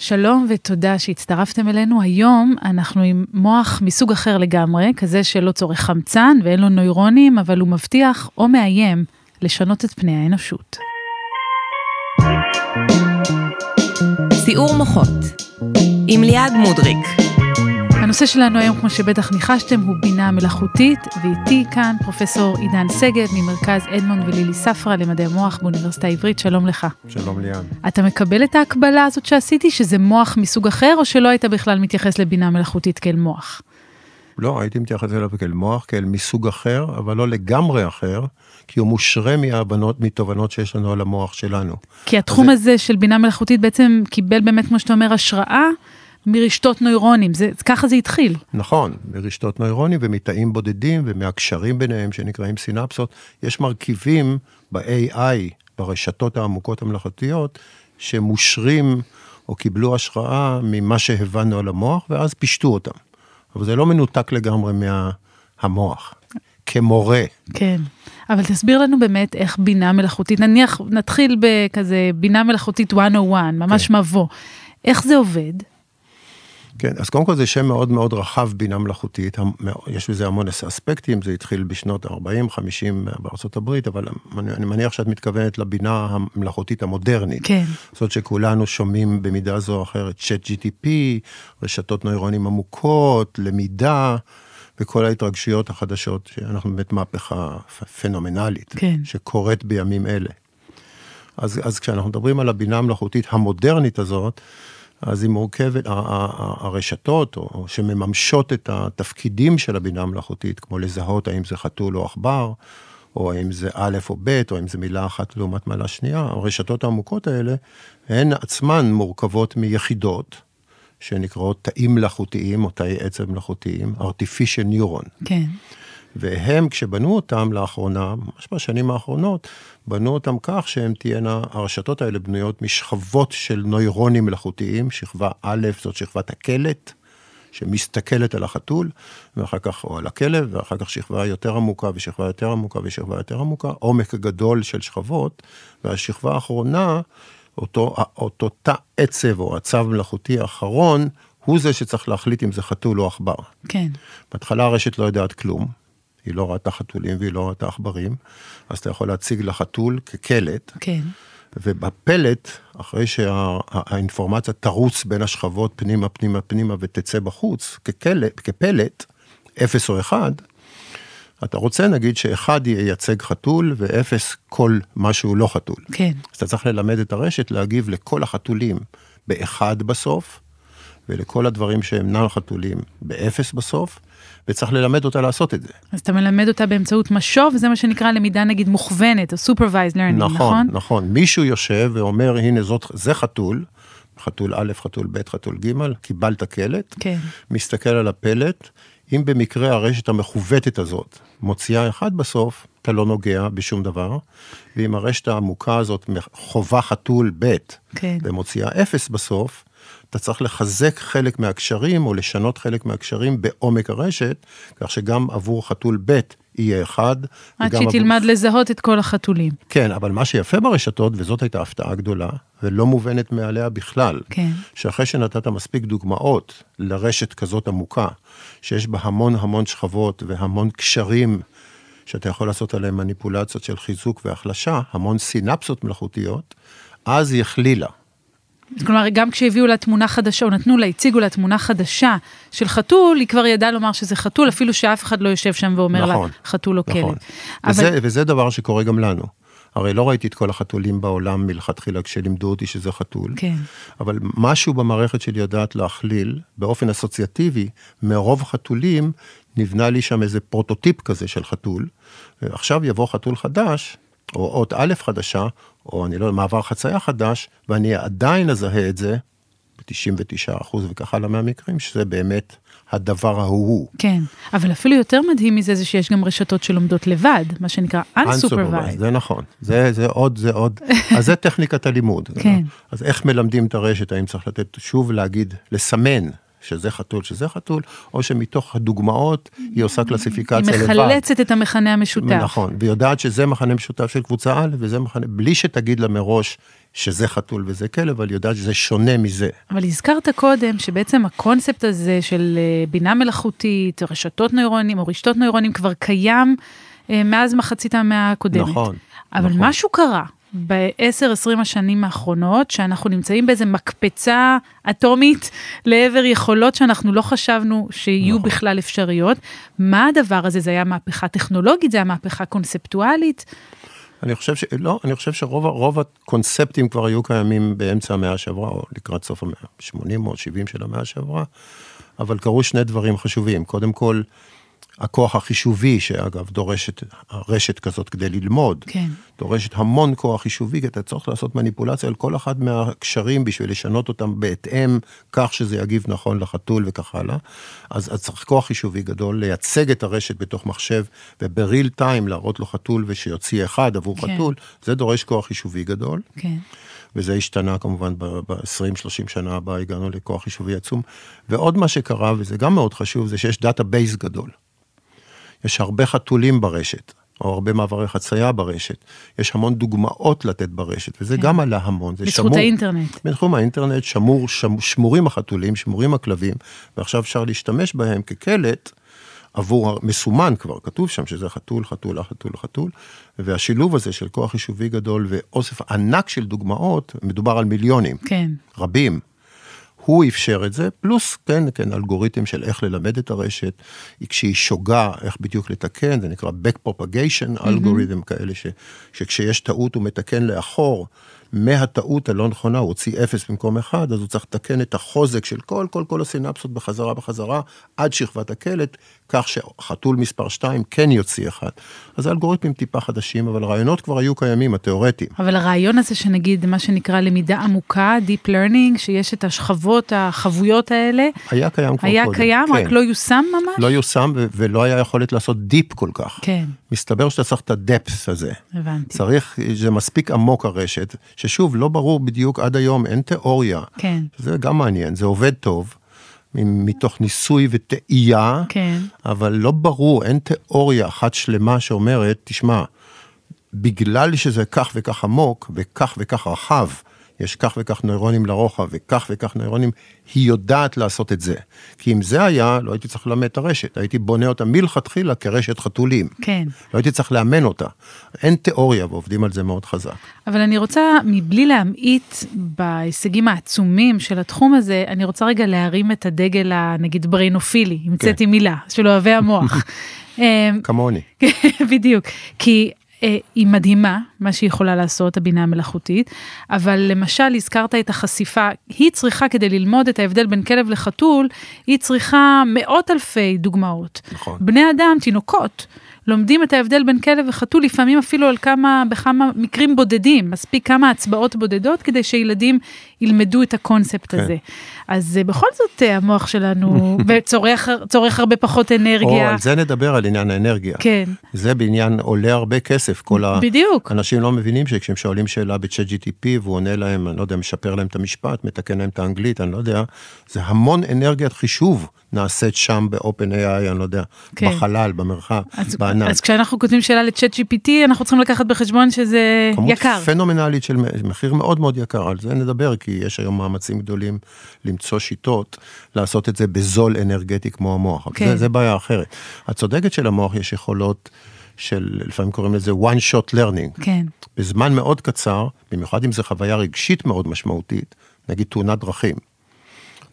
שלום ותודה שהצטרפתם אלינו. היום אנחנו עם מוח מסוג אחר לגמרי, כזה שלא צורך חמצן ואין לו נוירונים, אבל הוא מבטיח או מאיים לשנות את פני האנושות. סיעור מוחות עם ליעד מודריק. הנושא שלנו היום, כמו שבטח ניחשתם, הוא בינה מלאכותית, ואיתי כאן פרופסור עידן שגב ממרכז אדמונד ולילי ספרא למדעי המוח באוניברסיטה העברית, שלום לך. שלום ליאן. אתה מקבל את ההקבלה הזאת שעשיתי, שזה מוח מסוג אחר, או שלא היית בכלל מתייחס לבינה מלאכותית כאל מוח? לא, הייתי מתייחס אליו כאל מוח, כאל מסוג אחר, אבל לא לגמרי אחר, כי הוא מושרה מהבנות, מתובנות שיש לנו על המוח שלנו. כי התחום זה... הזה של בינה מלאכותית בעצם קיבל באמת, כמו שאתה אומר, השראה מרשתות נוירונים, זה, ככה זה התחיל. נכון, מרשתות נוירונים ומתאים בודדים ומהקשרים ביניהם שנקראים סינפסות. יש מרכיבים ב-AI, ברשתות העמוקות המלאכותיות, שמושרים או קיבלו השראה ממה שהבנו על המוח, ואז פישטו אותם. אבל זה לא מנותק לגמרי מהמוח, כמורה. כן, אבל תסביר לנו באמת איך בינה מלאכותית, נניח נתחיל בכזה בינה מלאכותית 101, ממש כן. מבוא. איך זה עובד? כן, אז קודם כל זה שם מאוד מאוד רחב, בינה מלאכותית, יש בזה המון אספקטים, זה התחיל בשנות ה-40-50 בארצות הברית, אבל אני מניח שאת מתכוונת לבינה המלאכותית המודרנית. כן. זאת שכולנו שומעים במידה זו או אחרת, צ'אט GTP, רשתות נוירונים עמוקות, למידה. וכל ההתרגשויות החדשות, שאנחנו באמת מהפכה פנומנלית, כן. שקורית בימים אלה. אז, אז כשאנחנו מדברים על הבינה המלאכותית המודרנית הזאת, אז היא מורכבת, הרשתות, או שמממשות את התפקידים של הבינה המלאכותית, כמו לזהות האם זה חתול או עכבר, או האם זה א' או ב', או האם זה מילה אחת לעומת מילה שנייה, הרשתות העמוקות האלה, הן עצמן מורכבות מיחידות, שנקראות תאים מלאכותיים, או תאי עצב מלאכותיים, artificial neuron. כן. והם, כשבנו אותם לאחרונה, ממש בשנים האחרונות, בנו אותם כך שהם תהיינה, הרשתות האלה בנויות משכבות של נוירונים מלאכותיים, שכבה א', זאת שכבת הקלט, שמסתכלת על החתול, ואחר כך, או על הכלב, ואחר כך שכבה יותר עמוקה, ושכבה יותר עמוקה, ושכבה יותר עמוקה, עומק גדול של שכבות, והשכבה האחרונה, אותו, אותו תא עצב או עצב מלאכותי האחרון, הוא זה שצריך להחליט אם זה חתול או עכבר. כן. בהתחלה הרשת לא יודעת כלום, היא לא ראתה חתולים והיא לא ראתה עכברים, אז אתה יכול להציג לחתול כקלט. כן. ובפלט, אחרי שהאינפורמציה שה, תרוץ בין השכבות פנימה, פנימה, פנימה ותצא בחוץ, כקלט, כפלט, אפס או אחד, אתה רוצה נגיד שאחד ייצג חתול ואפס כל מה שהוא לא חתול. כן. אז אתה צריך ללמד את הרשת להגיב לכל החתולים באחד בסוף, ולכל הדברים שאינם חתולים באפס בסוף, וצריך ללמד אותה לעשות את זה. אז אתה מלמד אותה באמצעות משוב, וזה מה שנקרא למידה נגיד מוכוונת, או supervised learning, נכון? נכון, נכון. מישהו יושב ואומר, הנה זאת, זה חתול, חתול א', חתול ב', חתול ג', קיבלת קלט, כן. מסתכל על הפלט, אם במקרה הרשת המכוותת הזאת מוציאה אחד בסוף, אתה לא נוגע בשום דבר, ואם הרשת העמוקה הזאת חובה חתול ב', כן. ומוציאה אפס בסוף, אתה צריך לחזק חלק מהקשרים או לשנות חלק מהקשרים בעומק הרשת, כך שגם עבור חתול ב' יהיה אחד. עד שהיא תלמד עבור... לזהות את כל החתולים. כן, אבל מה שיפה ברשתות, וזאת הייתה הפתעה גדולה, ולא מובנת מעליה בכלל, כן. שאחרי שנתת מספיק דוגמאות לרשת כזאת עמוקה, שיש בה המון המון שכבות והמון קשרים, שאתה יכול לעשות עליהם מניפולציות של חיזוק והחלשה, המון סינפסות מלאכותיות, אז היא הכלילה. כלומר, גם כשהביאו לה תמונה חדשה, או נתנו לה, הציגו לה תמונה חדשה של חתול, היא כבר ידעה לומר שזה חתול, אפילו שאף אחד לא יושב שם ואומר נכון, לה חתול או נכון. כלב. וזה, אבל... וזה דבר שקורה גם לנו. הרי לא ראיתי את כל החתולים בעולם מלכתחילה כשלימדו אותי שזה חתול, כן. אבל משהו במערכת שלי יודעת להכליל, באופן אסוציאטיבי, מרוב חתולים, נבנה לי שם איזה פרוטוטיפ כזה של חתול, ועכשיו יבוא חתול חדש, או אות א' חדשה, או אני לא יודע, מעבר חצייה חדש, ואני עדיין אזהה את זה, ב-99 אחוז וכך הלאה מהמקרים, שזה באמת הדבר ההוא. כן, אבל אפילו יותר מדהים מזה זה שיש גם רשתות שלומדות לבד, מה שנקרא unsupervised. זה נכון, זה, זה עוד, זה עוד, אז זה טכניקת הלימוד. כן. אז איך מלמדים את הרשת, האם צריך לתת, שוב להגיד, לסמן שזה חתול, שזה חתול, או שמתוך הדוגמאות היא עושה קלסיפיקציה היא לבד. מחלצת את המכנה המשותף. נכון, ויודעת שזה מכנה משותף של קבוצה א' וזה מכנה, בלי שתגיד לה מראש שזה חתול וזה כלב, אבל היא יודעת שזה שונה מזה. אבל הזכרת קודם שבעצם הקונספט הזה של אה, בינה מלאכותית, רשתות נוירונים או רשתות נוירונים כבר קיים אה, מאז מחצית המאה הקודמת. נכון. אבל נכון. משהו קרה ב-10-20 השנים האחרונות, שאנחנו נמצאים באיזה מקפצה אטומית לעבר יכולות שאנחנו לא חשבנו שיהיו נכון. בכלל אפשריות. מה הדבר הזה? זה היה מהפכה טכנולוגית? זה היה מהפכה קונספטואלית? אני חושב ש... לא, אני חושב שרוב הקונספטים כבר היו קיימים באמצע המאה שעברה, או לקראת סוף המאה, 80 או 70 של המאה שעברה, אבל קרו שני דברים חשובים. קודם כל, הכוח החישובי, שאגב דורשת רשת כזאת כדי ללמוד, כן. דורשת המון כוח חישובי, כי אתה צריך לעשות מניפולציה על כל אחד מהקשרים בשביל לשנות אותם בהתאם, כך שזה יגיב נכון לחתול וכך הלאה. אז, אז צריך כוח חישובי גדול, לייצג את הרשת בתוך מחשב, וב- real time להראות לו חתול ושיוציא אחד עבור כן. חתול, זה דורש כוח חישובי גדול. כן. וזה השתנה כמובן ב-20-30 שנה הבאה, הגענו לכוח חישובי עצום. ועוד מה שקרה, וזה גם מאוד חשוב, זה שיש database גדול. יש הרבה חתולים ברשת, או הרבה מעברי חצייה ברשת. יש המון דוגמאות לתת ברשת, וזה כן. גם עלה המון. זה בזכות שמור, האינטרנט. בתחום האינטרנט שמור, שמ, שמורים החתולים, שמורים הכלבים, ועכשיו אפשר להשתמש בהם כקלט עבור, מסומן כבר, כתוב שם שזה חתול, חתול, חתול, חתול, והשילוב הזה של כוח חישובי גדול ואוסף ענק של דוגמאות, מדובר על מיליונים, כן. רבים. הוא אפשר את זה, פלוס, כן, כן, אלגוריתם של איך ללמד את הרשת, כשהיא שוגה, איך בדיוק לתקן, זה נקרא back propagation אלגוריתם כאלה, ש, שכשיש טעות הוא מתקן לאחור, מהטעות הלא נכונה, הוא הוציא אפס במקום אחד, אז הוא צריך לתקן את החוזק של כל, כל, כל הסינפסות בחזרה בחזרה, עד שכבת הקלט, כך שחתול מספר 2 כן יוציא אחד. אז האלגוריתמים טיפה חדשים, אבל הרעיונות כבר היו קיימים, התיאורטיים. אבל הרעיון הזה שנגיד, מה שנקרא למידה עמוקה, Deep Learning, שיש את השכבות, החבויות האלה, היה קיים כבר היה קודם. קיים, כן. רק לא יושם ממש? לא יושם ו- ולא היה יכולת לעשות דיפ כל כך. כן, מסתבר שאתה צריך את הדפס הזה. הבנתי. צריך, זה מספיק עמוק הרשת, ששוב, לא ברור בדיוק עד היום, אין תיאוריה. כן, זה גם מעניין, זה עובד טוב, מתוך ניסוי וטעייה, כן. אבל לא ברור, אין תיאוריה אחת שלמה שאומרת, תשמע, בגלל שזה כך וכך עמוק, וכך וכך רחב, יש כך וכך נוירונים לרוחב, וכך וכך נוירונים, היא יודעת לעשות את זה. כי אם זה היה, לא הייתי צריך ללמד את הרשת, הייתי בונה אותה מלכתחילה כרשת חתולים. כן. לא הייתי צריך לאמן אותה. אין תיאוריה, ועובדים על זה מאוד חזק. אבל אני רוצה, מבלי להמעיט בהישגים העצומים של התחום הזה, אני רוצה רגע להרים את הדגל הנגיד בריינופילי, המצאתי כן. מילה, של אוהבי המוח. אמ, כמוני. בדיוק, כי היא מדהימה, מה שהיא יכולה לעשות, הבינה המלאכותית, אבל למשל, הזכרת את החשיפה, היא צריכה, כדי ללמוד את ההבדל בין כלב לחתול, היא צריכה מאות אלפי דוגמאות. נכון. בני אדם, תינוקות, לומדים את ההבדל בין כלב וחתול, לפעמים אפילו על כמה, בכמה מקרים בודדים, מספיק כמה הצבעות בודדות, כדי שילדים ילמדו את הקונספט כן. הזה. אז אה, בכל זאת, אה, המוח שלנו צורך, הרבה פחות או, אנרגיה. על זה נדבר, על עניין האנרגיה. כן, זה בעניין עולה הרבה כסף, כל ה... בדיוק. אנשים לא מבינים שכשהם שואלים שאלה בצ'אט GTP והוא עונה להם, אני לא יודע, משפר להם את המשפט, מתקן להם את האנגלית, אני לא יודע, זה המון אנרגיית חישוב נעשית שם ב-open AI, אני לא יודע, כן. בחלל, במרחב, אז, בענן. אז כשאנחנו כותבים שאלה לצ'אט GPT, אנחנו צריכים לקחת בחשבון שזה כמות יקר. פנומנלית של מחיר מאוד מאוד יקר, על זה נדבר, כי יש היום מאמצים גדולים למצוא שיטות לעשות את זה בזול אנרגטי כמו המוח. כן. זה, זה בעיה אחרת. את צודקת שלמוח יש יכולות של, לפעמים קוראים לזה one shot learning. כן, בזמן מאוד קצר, במיוחד אם זו חוויה רגשית מאוד משמעותית, נגיד תאונת דרכים,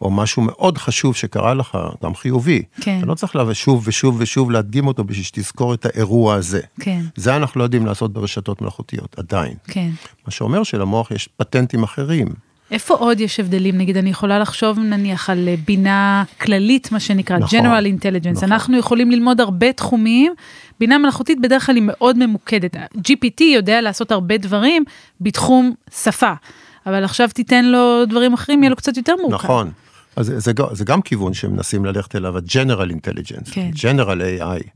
או משהו מאוד חשוב שקרה לך, גם חיובי, כן. אתה לא צריך לבוא שוב ושוב ושוב להדגים אותו בשביל שתזכור את האירוע הזה. כן, זה אנחנו לא יודעים לעשות ברשתות מלאכותיות, עדיין. כן. מה שאומר שלמוח יש פטנטים אחרים. איפה עוד יש הבדלים? נגיד, אני יכולה לחשוב נניח על אה, בינה כללית, מה שנקרא נכון, General Intelligence. נכון. אנחנו יכולים ללמוד הרבה תחומים. בינה מלאכותית בדרך כלל היא מאוד ממוקדת. GPT יודע לעשות הרבה דברים בתחום שפה, אבל עכשיו תיתן לו דברים אחרים, יהיה לו קצת יותר מורכב. נכון. אז זה, זה, גם- כיוון שמנסים ללכת אליו, ה-General Intelligence, כן. General AI.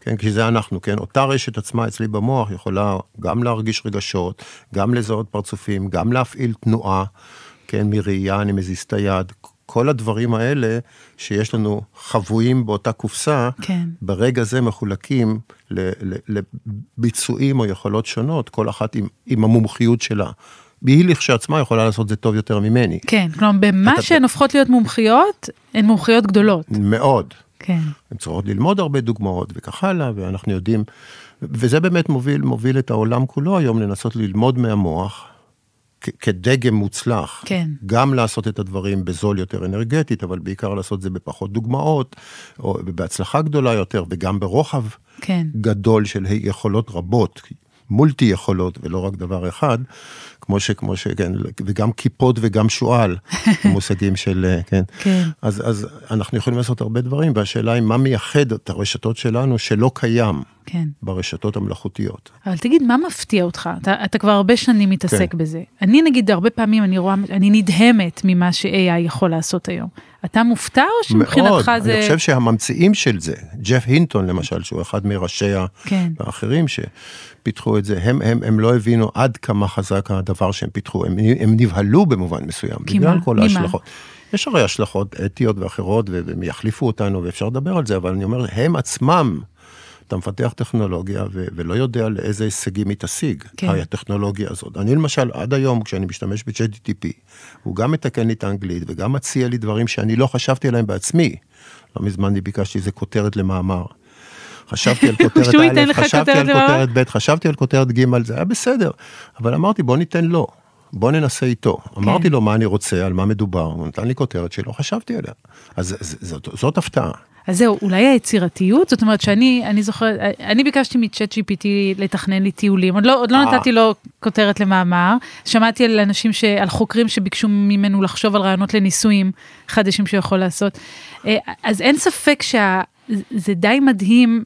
כן, כי זה אנחנו, כן, אותה רשת עצמה אצלי במוח יכולה גם להרגיש רגשות, גם לזהות פרצופים, גם להפעיל תנועה, כן, מראייה אני מזיז את היד, כל הדברים האלה שיש לנו חבויים באותה קופסה, כן. ברגע זה מחולקים לביצועים או יכולות שונות, כל אחת עם, עם המומחיות שלה. והיא לכשעצמה יכולה לעשות זה טוב יותר ממני. כן, כלומר, במה אתה- שהן הופכות להיות מומחיות, הן מומחיות גדולות. מאוד. כן, הן צריכות ללמוד הרבה דוגמאות וכך הלאה, ואנחנו יודעים, וזה באמת מוביל, מוביל את העולם כולו היום לנסות ללמוד מהמוח כדגם מוצלח. כן. גם לעשות את הדברים בזול יותר אנרגטית, אבל בעיקר לעשות זה בפחות דוגמאות, או בהצלחה גדולה יותר, וגם ברוחב כן. גדול של יכולות רבות. מולטי יכולות ולא רק דבר אחד, כמו ש... כמו ש... כן, וגם קיפוד וגם שועל, המושגים של... אה, כן. כן. אז, אז אנחנו יכולים לעשות הרבה דברים, והשאלה היא מה מייחד את הרשתות שלנו שלא קיים כן. ברשתות המלאכותיות. אבל תגיד, מה מפתיע אותך? אתה, אתה כבר הרבה שנים מתעסק כן. בזה. אני נגיד, הרבה פעמים אני רואה, אני נדהמת ממה ש-AI יכול לעשות היום. אתה מופתע או שמבחינתך מאוד, זה... אני חושב שהממציאים של זה, ג'ף הינטון למשל, שהוא אחד מראשיה כן. והאחרים שפיתחו את זה, הם, הם, הם לא הבינו עד כמה חזק הדבר שהם פיתחו, הם, הם נבהלו במובן מסוים, כי בגלל? כל? ההשלכות. יש הרי השלכות אתיות ואחרות, והם יחליפו אותנו, ואפשר לדבר על זה, אבל אני אומר, הם עצמם, אתה מפתח טכנולוגיה ו- ולא יודע לאיזה הישגים היא תשיג, כן. הטכנולוגיה הזאת. אני למשל, עד היום, כשאני משתמש ב-JTTP, הוא גם מתקן לי את האנגלית וגם מציע לי דברים שאני לא חשבתי עליהם בעצמי. לא מזמן אני ביקשתי איזה כותרת למאמר. חשבתי על כותרת א', חשבתי על? כותרת ב', חשבתי על כותרת ג', זה היה בסדר. אבל אמרתי, בוא ניתן לו, בוא ננסה איתו. כן. אמרתי לו מה אני רוצה, על מה מדובר, הוא נתן לי כותרת שלא חשבתי עליה. אז זאת, זאת הפתעה. אז זהו, אולי היצירתיות, זאת אומרת שאני, אני זוכרת, אני ביקשתי מצ'אט GPT לתכנן לי טיולים, עוד לא, עוד לא אה. נתתי לו כותרת למאמר, שמעתי על אנשים, ש, על חוקרים שביקשו ממנו לחשוב על רעיונות לניסויים חדשים שהוא יכול לעשות. אה, אז אין ספק שזה די מדהים.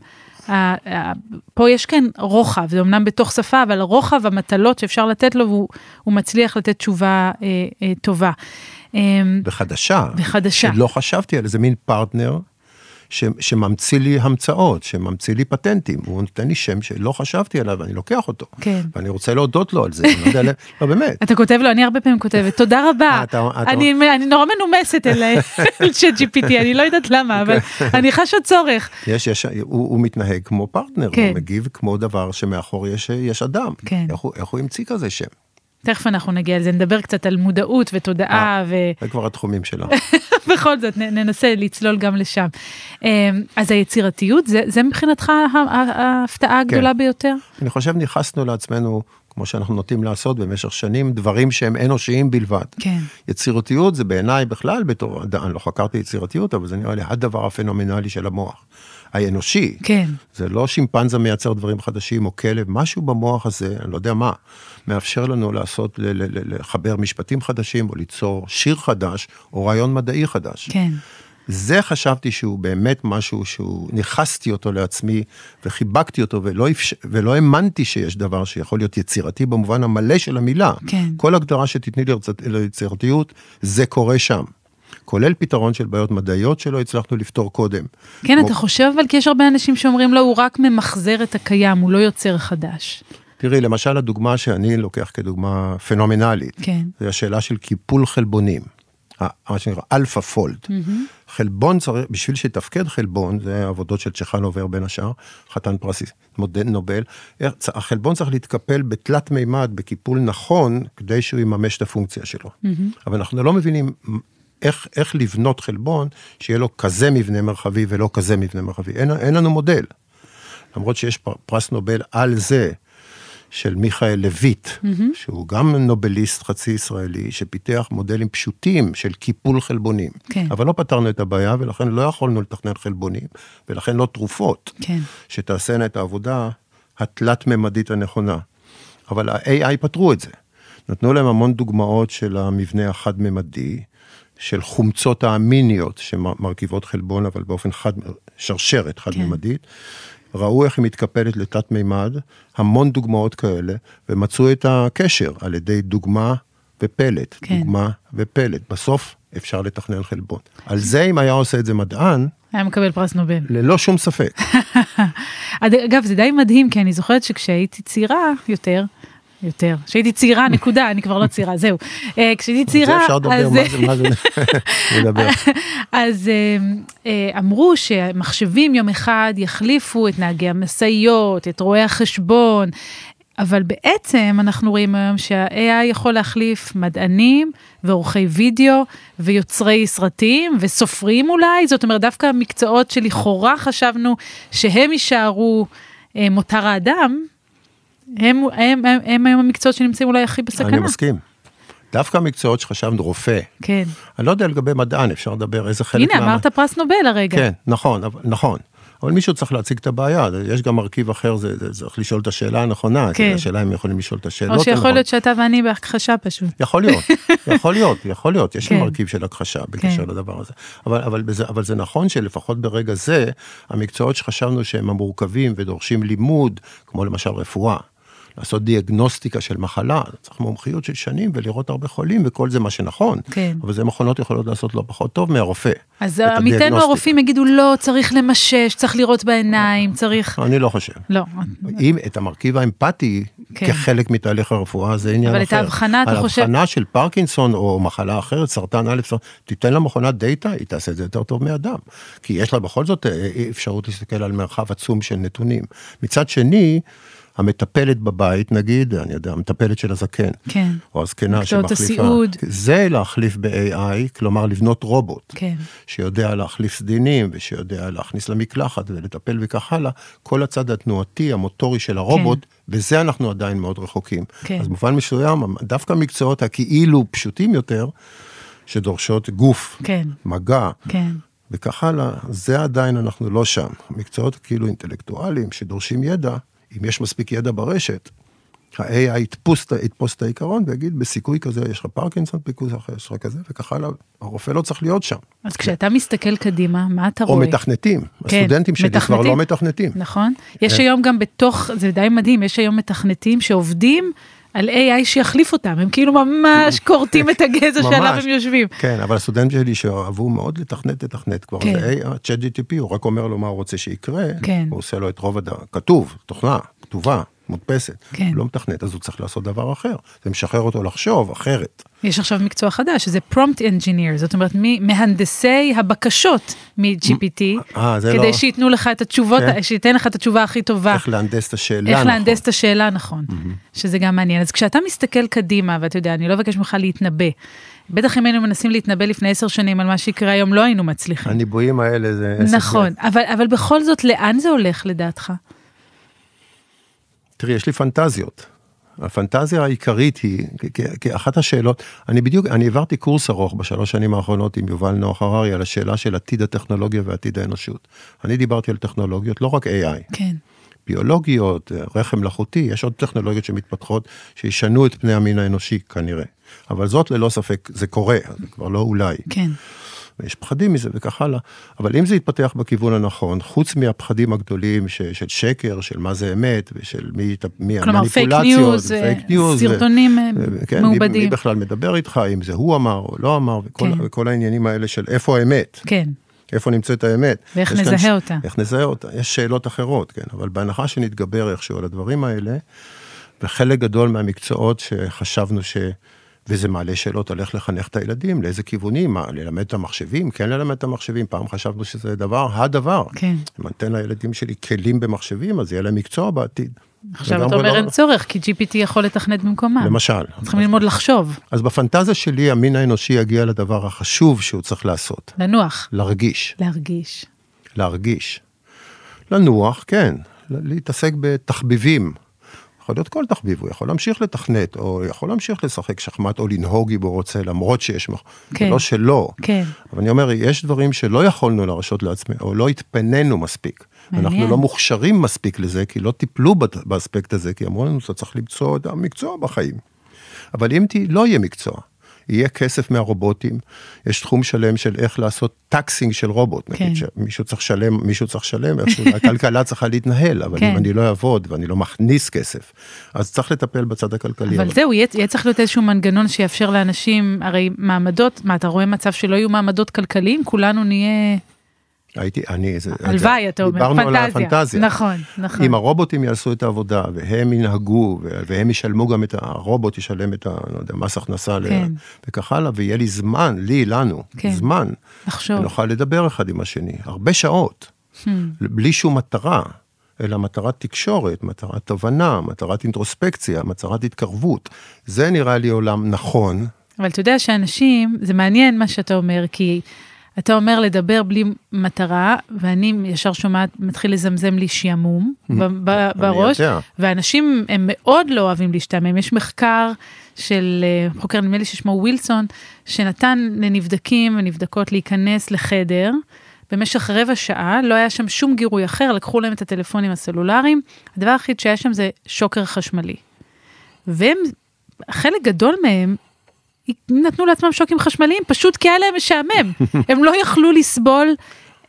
פה יש כאן רוחב, זה אמנם בתוך שפה, אבל רוחב המטלות שאפשר לתת לו, והוא הוא מצליח לתת תשובה אה, אה, טובה. אה, וחדשה. וחדשה. שלא חשבתי על איזה מין פרטנר. ש, שממציא לי המצאות, שממציא לי פטנטים, הוא נותן לי שם שלא חשבתי עליו, ואני לוקח אותו. כן. ואני רוצה להודות לו על זה, אני לא יודע, לא באמת. אתה כותב לו, אני הרבה פעמים כותבת, תודה רבה. אה, אני אני נורא מנומסת אל אל צ'אט GPT, אני לא יודעת למה, אבל אוקיי. אני חשה צורך. יש, יש, הוא, הוא מתנהג כמו פרטנר, כן. הוא מגיב כמו דבר שמאחור יש, יש אדם. כן. איך הוא, איך הוא המציא כזה שם? תכף אנחנו נגיע לזה, נדבר קצת על מודעות ותודעה, זה כבר התחומים שלה. ובכל זאת ננסה לצלול גם לשם. אמ, אז היצירתיות, זה זה מבחינתך ההפתעה הגדולה ביותר? אני חושב נכנסנו לעצמנו, כמו שאנחנו נוטים לעשות במשך שנים, דברים שהם אנושיים בלבד. כן. יצירתיות זה בעיניי בכלל בתור, אני לא חקרתי יצירתיות, אבל זה נראה לי הדבר הפנומנלי של המוח. האנושי. כן. זה לא שימפנזה מייצר דברים חדשים או כלב, משהו במוח הזה, אני לא יודע מה, מאפשר לנו לעשות, ל- ל- ל- לחבר משפטים חדשים או ליצור שיר חדש או רעיון מדעי חדש. כן. זה חשבתי שהוא באמת משהו שהוא, ניכסתי אותו לעצמי וחיבקתי אותו ולא, אפש... ולא האמנתי שיש דבר שיכול להיות יצירתי במובן המלא של המילה. כן. כל הגדרה שתתני ליצירתיות, זה קורה שם. כולל פתרון של בעיות מדעיות שלא הצלחנו לפתור קודם. כן, כמו- אתה חושב אבל כי יש הרבה אנשים שאומרים לו, הוא רק ממחזר את הקיים, הוא לא יוצר חדש. תראי, למשל הדוגמה שאני לוקח כדוגמה פנומנלית, כן. זה השאלה של קיפול חלבונים, מה שנקרא AlphaFold. חלבון צריך, בשביל שיתפקד חלבון, זה העבודות של צ'חנובר בין השאר, חתן פרס נובל, החלבון צריך להתקפל בתלת מימד, בקיפול נכון, כדי שהוא יממש את הפונקציה שלו. אבל אנחנו לא מבינים איך, איך לבנות חלבון שיהיה לו כזה מבנה מרחבי ולא כזה מבנה מרחבי. אין, אין לנו מודל. למרות שיש פר- פרס נובל על זה, של מיכאל לויט, mm-hmm. שהוא גם נובליסט חצי ישראלי, שפיתח מודלים פשוטים של קיפול חלבונים. כן. אבל לא פתרנו את הבעיה, ולכן לא יכולנו לתכנן חלבונים, ולכן לא תרופות, כן. שתעשינה את העבודה התלת-ממדית הנכונה. אבל ה-AI פתרו את זה. נתנו להם המון דוגמאות של המבנה החד-ממדי, של חומצות האמיניות שמרכיבות חלבון, אבל באופן חד, שרשרת חד-ממדית. ראו איך היא מתקפלת לתת מימד, המון דוגמאות כאלה, ומצאו את הקשר על ידי דוגמה ופלט, כן. דוגמה ופלט. בסוף אפשר לתכנן חלבון. על זה, אם היה עושה את זה מדען, היה מקבל פרס נובל. ללא שום ספק. אגב, זה די מדהים, כי אני זוכרת שכשהייתי צעירה יותר, יותר. כשהייתי צעירה, נקודה, אני כבר לא צעירה, זהו. אה, כשהייתי צעירה, אפשר לדבר, אז- מה זה, לדבר. אז אה, אה, אמרו שמחשבים יום אחד יחליפו את נהגי המשאיות, את רואי החשבון, אבל בעצם אנחנו רואים היום שה-AI יכול להחליף מדענים ועורכי וידאו ויוצרי סרטים וסופרים אולי, זאת אומרת דווקא מקצועות שלכאורה חשבנו שהם יישארו אה, מותר האדם, הם, הם, הם, הם היום המקצועות שנמצאים אולי הכי בסכנה. אני מסכים. דווקא המקצועות שחשבנו, רופא, כן. אני לא יודע לגבי מדען, אפשר לדבר איזה חלק הנה, אמרת פרס נובל הרגע. כן, נכון, אבל- נכון. אבל מישהו צריך להציג את הבעיה, יש גם מרכיב אחר, זה זה- צריך לשאול את השאלה הנכונה, כן. השאלה אם יכולים לשאול את השאלות או שיכול הנכונות. להיות שאתה ואני בהכחשה פשוט. יכול להיות, יכול להיות, יכול להיות, יש כן. מרכיב של הכחשה בקשר כן. לדבר הזה. אבל, אבל, בזה, אבל זה נכון שלפחות ברגע זה, המקצועות שחשבנו שהם המורכבים ודורשים לימוד, כמו למשל רפואה, לעשות דיאגנוסטיקה של מחלה, צריך מומחיות של שנים ולראות הרבה חולים וכל זה מה שנכון, כן. אבל זה מכונות יכולות לעשות לא פחות טוב מהרופא. אז עמיתינו הדיאגנוסטיקה. הרופאים יגידו לא, צריך למשש, צריך לראות בעיניים, צריך... אני לא חושב. לא. אם את המרכיב האמפתי כן. כחלק מתהליך הרפואה זה עניין אבל אחר. את ההבחנה, אתה חושב- ההבחנה של פרקינסון או מחלה אחרת, סרטן א', תיתן למכונת דאטה, היא תעשה את זה יותר טוב מאדם. כי יש לה בכל זאת אה, אפשרות להסתכל על מרחב עצום של נתונים. מצד שני, המטפלת בבית, נגיד, אני יודע, המטפלת של הזקן, כן. או הזקנה מקצועות שמחליפה, הסיעוד. זה להחליף ב-AI, כלומר לבנות רובוט. כן. שיודע להחליף סדינים ושיודע להכניס למקלחת ולטפל וכך הלאה, כל הצד התנועתי, המוטורי של הרובוט, כן. בזה אנחנו עדיין מאוד רחוקים. כן. אז במובן מסוים, דווקא מקצועות הכאילו פשוטים יותר, שדורשות גוף, כן. מגע, כן. וכך הלאה, זה עדיין אנחנו לא שם. מקצועות כאילו אינטלקטואליים שדורשים ידע, אם יש מספיק ידע ברשת, ה-AI יתפוס, יתפוס את העיקרון ויגיד, בסיכוי כזה יש לך פרקינסון, פיקוס אחר יש לך כזה, וכך הלאה. הרופא לא צריך להיות שם. אז כשאתה מסתכל קדימה, מה אתה או רואה? מתכנתים. כן, הסטודנטים שלי כבר מתכנתים. לא מתכנתים. נכון? יש כן. היום גם בתוך, זה די מדהים, יש היום מתכנתים שעובדים על AI שיחליף אותם, הם כאילו ממש כורתים את הגזע שעליו. הם יושבים. כן, אבל הסטודנטים שלי שאהבו מאוד לתכנת, לתכנת כבר, כן. זה ה-chat GTP, הוא רק אומר לו מה הוא רוצה שיקרה, כן. הוא עושה לו את רוב הדבר, כתוב, תוכנה, כתובה, מודפסת, כן. הוא לא מתכנת, אז הוא צריך לעשות דבר אחר, זה משחרר אותו לחשוב אחרת. יש עכשיו מקצוע חדש, שזה prompt engineer, זאת אומרת, מהנדסי הבקשות מ-GPT, אה, זה כדי לא- שייתנו לך את התשובות, כן. שייתן לך את התשובה הכי טובה. איך להנדס את השאלה, איך נכון. להנדס את השאלה נכון, שזה גם מעניין. אז כשאתה מסתכל קדימה, ואתה יודע, אני לא אבקש ממך להתנבא, בטח אם היינו מנסים להתנבא לפני עשר שנים על מה שיקרה היום, לא היינו מצליחים. הניבויים האלה זה... נכון, אבל, אבל בכל זאת, לאן זה הולך לדעתך? תראי, יש לי פנטזיות. הפנטזיה העיקרית היא, כי- כי- כי אחת השאלות, אני בדיוק, אני העברתי קורס ארוך בשלוש שנים האחרונות עם יובל נוח הררי על השאלה של עתיד הטכנולוגיה ועתיד האנושות. אני דיברתי על טכנולוגיות, לא רק AI, כן, ביולוגיות, רחם מלאכותי, יש עוד טכנולוגיות שמתפתחות שישנו את פני המין האנושי כנראה. אבל זאת ללא ספק, זה קורה, זה כבר לא אולי. כן, ויש פחדים מזה וכך הלאה, אבל אם זה יתפתח בכיוון הנכון, חוץ מהפחדים הגדולים ש, של שקר, של מה זה אמת, ושל מי, מי כלומר, פייק המניפולציות, news, ו- fake אה, news, סרטונים אה, ו- כן, מי, מעובדים. מי בכלל מדבר איתך, אם זה הוא אמר או לא אמר, וכל, כן. וכל העניינים האלה של איפה האמת, כן, איפה נמצאת האמת. ואיך כאן נזהה ש- אותה. איך נזהה אותה, יש שאלות אחרות, כן, אבל בהנחה שנתגבר איכשהו על הדברים האלה, וחלק גדול מהמקצועות שחשבנו ש... וזה מעלה שאלות על איך לחנך את הילדים, לאיזה כיוונים, מה, ללמד את המחשבים, כן ללמד את המחשבים, פעם חשבנו שזה דבר, הדבר. כן. אם אני אתן לילדים שלי כלים במחשבים, אז יהיה להם מקצוע בעתיד. עכשיו אתה אומר לא- אין צורך, כי GPT יכול לתכנת במקומם. למשל. צריכים ללמוד לחשוב, אז בפנטזיה שלי, המין האנושי יגיע לדבר החשוב שהוא צריך לעשות, לנוח, להרגיש. להרגיש. להרגיש. לנוח, כן, להתעסק בתחביבים. יכול להיות כל תחביב, הוא יכול להמשיך לתכנת, או יכול להמשיך לשחק שחמט, או לנהוג אם הוא רוצה, למרות שיש, מח- כן. זה לא שלא. כן. אבל אני אומר, יש דברים שלא יכולנו להרשות לעצמנו, או לא התפנינו מספיק. מעניין. אנחנו לא מוכשרים מספיק לזה, כי לא טיפלו באספקט הזה, כי אמרו לנו, אתה צריך למצוא את המקצוע בחיים. אבל אם ת- לא יהיה מקצוע, יהיה כסף מהרובוטים, יש תחום שלם של איך לעשות טקסינג של רובוט, כן. נגיד שמישהו צריך לשלם, מישהו צריך לשלם, איכשהו, הכלכלה צריכה להתנהל, אבל כן. אם אני לא אעבוד ואני לא מכניס כסף, אז צריך לטפל בצד הכלכלי. אבל זהו, יהיה, יהיה צריך להיות איזשהו מנגנון שיאפשר לאנשים, הרי מעמדות, מה, אתה רואה מצב שלא יהיו מעמדות כלכליים? כולנו נהיה הייתי, אני, זה, הלוואי, אתה אומר, דיברנו על פנטזיה. הפנטזיה. נכון, נכון. אם הרובוטים יעשו את העבודה, והם ינהגו, והם ישלמו גם את, הרובוט ישלם את ה... לא יודע, מס הכנסה, ל- כן. וכך הלאה, ויהיה לי זמן, לי, לנו, כן. זמן, לחשוב. ונוכל לדבר אחד עם השני, הרבה שעות, בלי שום מטרה, אלא מטרת תקשורת, מטרת הבנה, מטרת אינטרוספקציה, מטרת התקרבות. זה נראה לי עולם נכון, אבל אתה יודע שאנשים, זה מעניין מה שאתה אומר, כי אתה אומר לדבר בלי מטרה, ואני ישר שומעת, מתחיל לזמזם לי שעמום ב- בראש. ואנשים הם מאוד לא אוהבים להשתעמם. יש מחקר של אה, חוקר, נדמה לי ששמו ווילסון, שנתן לנבדקים ונבדקות להיכנס לחדר. במשך רבע שעה, לא היה שם שום גירוי אחר, לקחו להם את הטלפונים הסלולריים, הדבר היחיד שהיה שם זה שוקר חשמלי. והם, חלק גדול מהם, נתנו לעצמם שוקים חשמליים, פשוט כי היה להם משעמם. הם לא יכלו לסבול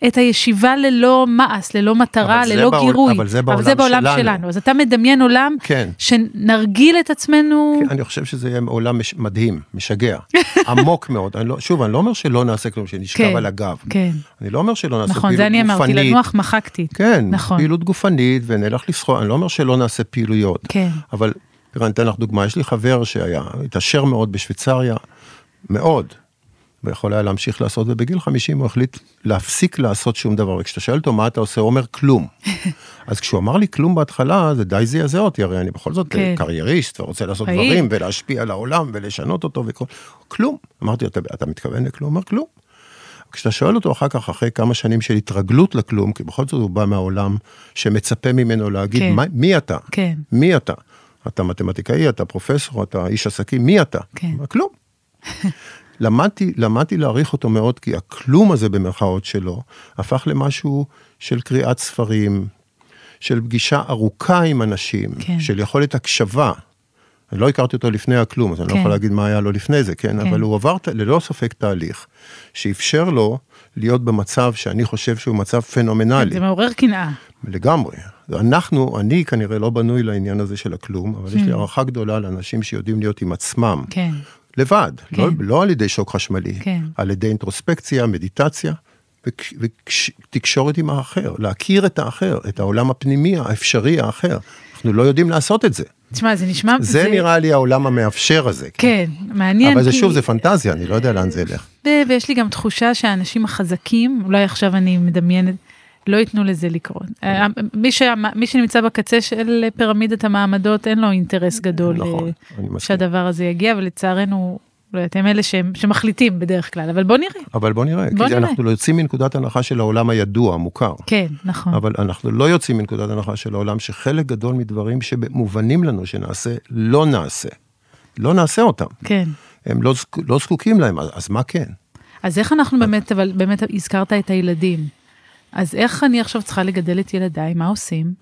את הישיבה ללא מעש, ללא מטרה, אבל זה ללא בעול- גירוי. אבל זה בעולם שלנו. שלנו. אז אתה מדמיין עולם כן. שנרגיל את עצמנו, אני חושב שזה יהיה עולם מש- מדהים, משגע, עמוק מאוד. אני לא, שוב, אני לא אומר שלא נעשה כלום, שנשכב כן, על הגב. כן. אני לא אומר שלא נעשה נכון, פעילות זה אני אמרתי, גופנית. לנוח מחקתי. כן, נכון. פעילות גופנית ונלך לשחות, אני לא אומר שלא נעשה פעילויות. כן. אבל תראה, אני אתן לך דוגמה, יש לי חבר שהיה, התעשר מאוד בשוויצריה, מאוד, ויכול היה להמשיך לעשות, ובגיל 50 הוא החליט להפסיק לעשות שום דבר, וכשאתה שואל אותו מה אתה עושה, הוא אומר כלום. אז כשהוא אמר לי כלום בהתחלה, זה די זעזע אותי, הרי אני בכל זאת כן. כן. קרייריסט, ורוצה לעשות פעיל. דברים, ולהשפיע על העולם, ולשנות אותו, וכל... כלום. אמרתי, אתה, אתה מתכוון לכלום? הוא אומר, כלום. כשאתה שואל אותו אחר כך, אחרי כמה שנים של התרגלות לכלום, כי בכל זאת הוא בא מהעולם שמצפה ממנו להגיד, כן. מה, מי אתה? כן. מי אתה? אתה מתמטיקאי, אתה פרופסור, אתה איש עסקים, מי אתה? כן. כלום. למדתי, למדתי להעריך אותו מאוד, כי הכלום הזה במרכאות שלו, הפך למשהו של קריאת ספרים, של פגישה ארוכה עם אנשים, כן. של יכולת הקשבה. אני לא הכרתי אותו לפני הכלום, אז אני כן. לא יכול להגיד מה היה לו לפני זה, כן? כן. אבל הוא עבר ללא ספק תהליך, שאפשר לו להיות במצב שאני חושב שהוא מצב פנומנלי. זה מעורר קנאה. לגמרי. אנחנו, אני כנראה לא בנוי לעניין הזה של הכלום, אבל יש לי הערכה גדולה לאנשים שיודעים להיות עם עצמם. Hmm. כן. לבד, כן. לא, לא על ידי שוק חשמלי, כן. על ידי אינטרוספקציה, מדיטציה ותקשורת עם האחר, להכיר את האחר, את העולם הפנימי האפשרי האחר. אנחנו לא יודעים לעשות את זה. תשמע, זה נשמע... זה נראה לי העולם המאפשר הזה. כן, מעניין. אבל זה כי- שוב, זה פנטזיה, אני לא יודע לאן זה ילך. ויש לי גם תחושה שהאנשים החזקים, אולי עכשיו אני מדמיינת, לא ייתנו לזה לקרות. אה, מי, ש... מי שנמצא בקצה של פירמידת המעמדות, אין לו אינטרס גדול נכון, אה. שהדבר הזה יגיע, ולצערנו, לא הם אלה שהם, שמחליטים בדרך כלל, אבל בוא נראה. אבל בוא נראה, בוא כי נראה. אנחנו לא יוצאים מנקודת הנחה של העולם הידוע, המוכר. כן, נכון. אבל אנחנו לא יוצאים מנקודת הנחה של העולם שחלק גדול מדברים שמובנים לנו שנעשה, לא נעשה. לא נעשה אותם. כן. הם לא, לא זקוקים להם, אז מה כן? אז איך אנחנו באמת, אבל באמת הזכרת את הילדים. אז איך אני עכשיו צריכה לגדל את ילדיי, מה עושים?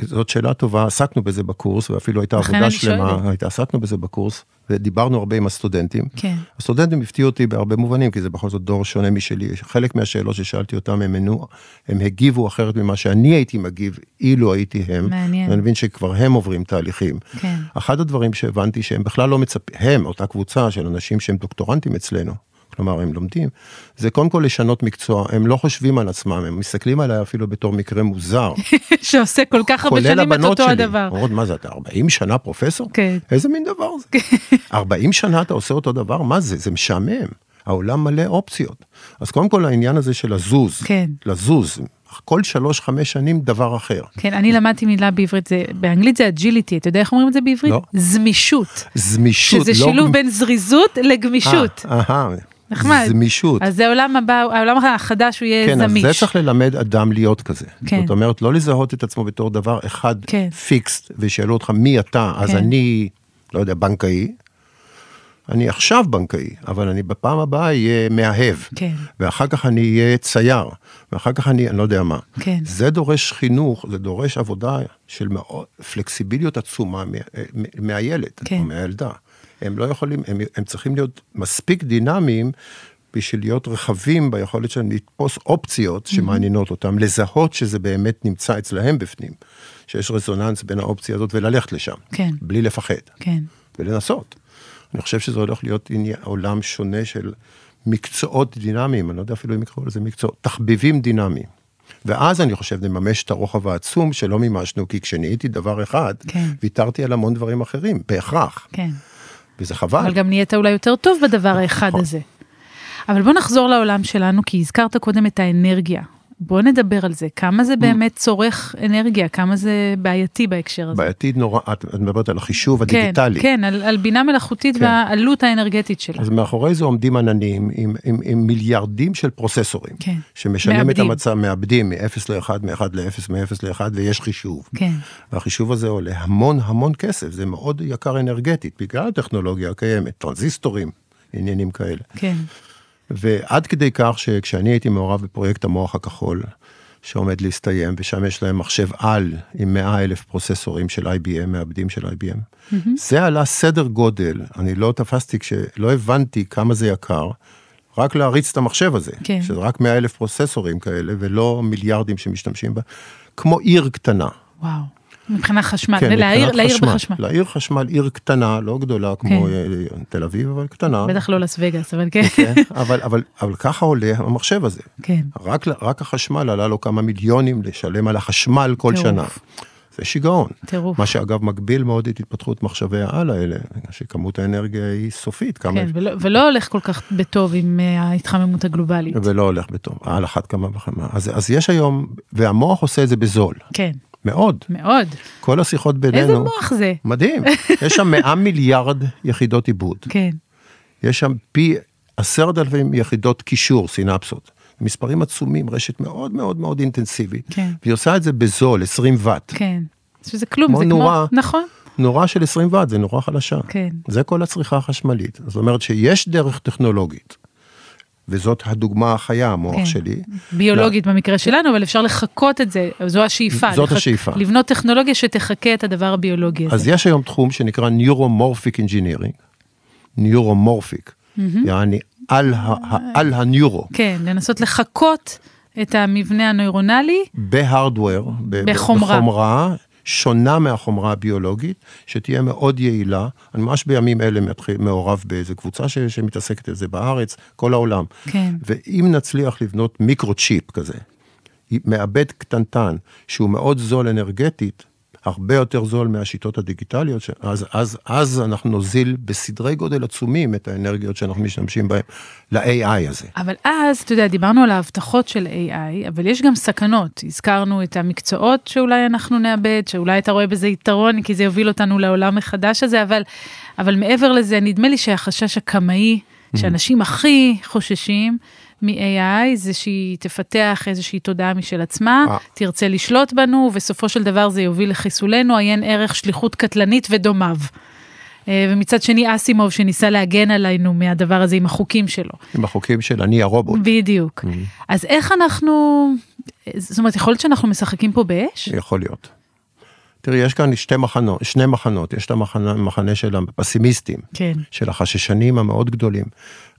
זאת שאלה טובה, עסקנו בזה בקורס, ואפילו הייתה עבודה שלמה. הייתה, עסקנו בזה בקורס, ודיברנו הרבה עם הסטודנטים. כן. הסטודנטים הפתיעו אותי בהרבה מובנים, כי זה בכל זאת דור שונה משלי. חלק מהשאלות ששאלתי אותם, הם, ענו, הם הגיבו אחרת ממה שאני הייתי מגיב, אילו הייתי הם. מעניין. ואני מבין שכבר הם עוברים תהליכים. כן. אחד הדברים שהבנתי שהם בכלל לא מצפים, הם, אותה קבוצה של אנשים שהם דוקטורנטים אצלנו, כלומר הם לומדים, זה קודם כל לשנות מקצוע, הם לא חושבים על עצמם, הם מסתכלים עליי אפילו בתור מקרה מוזר. שעושה כל כך הרבה כולל שנים את הבנות אותו שלי. הדבר. אומרות, מה זה, אתה 40 שנה פרופסור? כן. איזה מין דבר זה? 40 שנה אתה עושה אותו דבר? מה זה? זה משעמם. העולם מלא אופציות. אז קודם כל העניין הזה של לזוז, כן. לזוז, כל שלוש-חמש שנים דבר אחר. כן, אני למדתי מילה בעברית, זה, באנגלית זה agility, אתה יודע איך אומרים את זה בעברית? לא. זמישות. זמישות, שזה לא... שילוב בין זריזות לגמישות. אה, אהה, נחמד. זמישות. אז זה העולם הבא, העולם החדש הוא יהיה כן, זמיש. אז זה צריך ללמד אדם להיות כזה. כן. זאת אומרת, לא לזהות את עצמו בתור דבר אחד כן. פיקס, וישאלו אותך מי אתה, אז כן. אני, לא יודע, בנקאי. אני עכשיו בנקאי, אבל אני בפעם הבאה אהיה מאהב. כן. ואחר כך אני אהיה צייר, ואחר כך אני, אני לא יודע מה. כן. זה דורש חינוך, זה דורש עבודה של מאוד, פלקסיביליות עצומה מה- מ- מהילד, כן. או מהילדה. הם לא יכולים, הם, הם צריכים להיות מספיק דינמיים בשביל להיות רחבים ביכולת שלהם לתפוס אופציות שמעניינות אותם, לזהות שזה באמת נמצא אצלהם בפנים, שיש רזוננס בין האופציה הזאת וללכת לשם, כן. בלי לפחד. כן. ולנסות. אני חושב שזה הולך להיות עולם שונה של מקצועות דינמיים, אני לא יודע אפילו אם יקראו לזה מקצועות, תחביבים דינמיים. ואז אני חושב נממש את הרוחב העצום שלא מימשנו, כי כשנהייתי דבר אחד, כן. ויתרתי על המון דברים אחרים, בהכרח, כן. וזה חבל. אבל גם נהיית אולי יותר טוב בדבר האחד נכון. הזה. אבל בוא נחזור לעולם שלנו, כי הזכרת קודם את האנרגיה. בוא נדבר על זה, כמה זה באמת צורך אנרגיה, כמה זה בעייתי בהקשר הזה. בעייתי נורא, את את מדברת על החישוב כן, הדיגיטלי. כן, על, על בינה מלאכותית כן. והעלות האנרגטית שלה. אז מאחורי זה עומדים עננים עם, עם, עם מיליארדים של פרוססורים, כן. שמשנים את מאבדים. המצב, מאבדים מ-0 ל-1, מ-1 ל-0, מ-0 ל-1, ויש חישוב. כן, והחישוב הזה עולה המון המון כסף, זה מאוד יקר אנרגטית, בגלל הטכנולוגיה הקיימת, טרנזיסטורים, עניינים כאלה. כן, ועד כדי כך שכשאני הייתי מעורב בפרויקט המוח הכחול, שעומד להסתיים, ושם יש להם מחשב על עם 100 אלף פרוססורים של IBM, מעבדים של IBM, זה עלה סדר גודל, אני לא תפסתי, כשלא הבנתי כמה זה יקר, רק להריץ את המחשב הזה, כן. שזה רק 100 אלף פרוססורים כאלה, ולא מיליארדים שמשתמשים בה, כמו עיר קטנה. וואו. מבחינת חשמל, כן, ולהעיר מבחינת חשמל. בחשמל. לעיר חשמל, עיר קטנה, לא גדולה כמו כן. אה, תל אביב, אבל קטנה. בטח לא לס וגאס, אבל כן. כן, אבל, אבל, אבל ככה עולה המחשב הזה. כן. רק, רק החשמל עלה לו כמה מיליונים לשלם על החשמל כל טירוף. שנה. זה שיגעון. טירוף. מה שאגב מגביל מאוד את התפתחות מחשבי העל האלה, שכמות האנרגיה היא סופית, כמה... כן, ולא, ולא הולך כל כך בטוב עם אה, ההתחממות הגלובלית. ולא הולך בטוב, על אחת כמה וכמה. אז, אז יש היום, והמוח עושה את זה בזול, כן, מאוד. מאוד. כל השיחות בינינו... איזה מוח זה? מדהים. יש שם 100 מיליארד יחידות עיבוד. כן, יש שם פי עשרת אלפים יחידות קישור, סינפסות. מספרים עצומים, רשת מאוד מאוד מאוד אינטנסיבית. כן. והיא עושה את זה בזול, 20 ואט. כן. שזה כלום, זה נורה. כמו... נכון, נורה של 20 ואט, זה נורה חלשה. כן. זה כל הצריכה החשמלית. זאת אומרת שיש דרך טכנולוגית, וזאת הדוגמה החיה, המוח כן. שלי. ביולוגית במקרה שלנו, אבל אפשר לחקות את זה, זו השאיפה. זאת לחק- השאיפה. לבנות טכנולוגיה שתחקה את הדבר הביולוגי הזה. אז יש היום תחום שנקרא Neuromorphic Engineering, Neuromorphic, יעני על, ה- ה- על הניורו, כן, לנסות לחקות את המבנה הנוירונלי, בהארדוור, בחומרה. בחומרה שונה מהחומרה הביולוגית, שתהיה מאוד יעילה. אני ממש בימים אלה מתחיל, מעורב באיזה קבוצה ש, שמתעסקת בזה בארץ, כל העולם. כן. ואם נצליח לבנות מיקרו-צ'יפ כזה, מעבד קטנטן, שהוא מאוד זול אנרגטית, הרבה יותר זול מהשיטות הדיגיטליות, ש- אז, אז, אז אנחנו נוזיל בסדרי גודל עצומים את האנרגיות שאנחנו משתמשים בהן ל-AI הזה. אבל אז, אתה יודע, דיברנו על ההבטחות של AI, אבל יש גם סכנות. הזכרנו את המקצועות שאולי אנחנו נאבד, שאולי אתה רואה בזה יתרון, כי זה יוביל אותנו לעולם החדש הזה, אבל, אבל מעבר לזה, נדמה לי שהחשש הקמאי, שאנשים הכי חוששים מ-AI, זה שהיא תפתח איזושהי תודעה משל עצמה, אה. תרצה לשלוט בנו, ובסופו של דבר זה יוביל לחיסולנו, עיין ערך שליחות קטלנית ודומיו. אה, ומצד שני אסימוב שניסה להגן עלינו מהדבר הזה עם החוקים שלו. עם החוקים של אני הרובוט. בדיוק. אז איך אנחנו, זאת אומרת, יכול להיות שאנחנו משחקים פה באש? יכול להיות. תראי, יש כאן שתי מחנות, שני מחנות, יש את המחנה של הפסימיסטים, כן. של החששנים המאוד גדולים,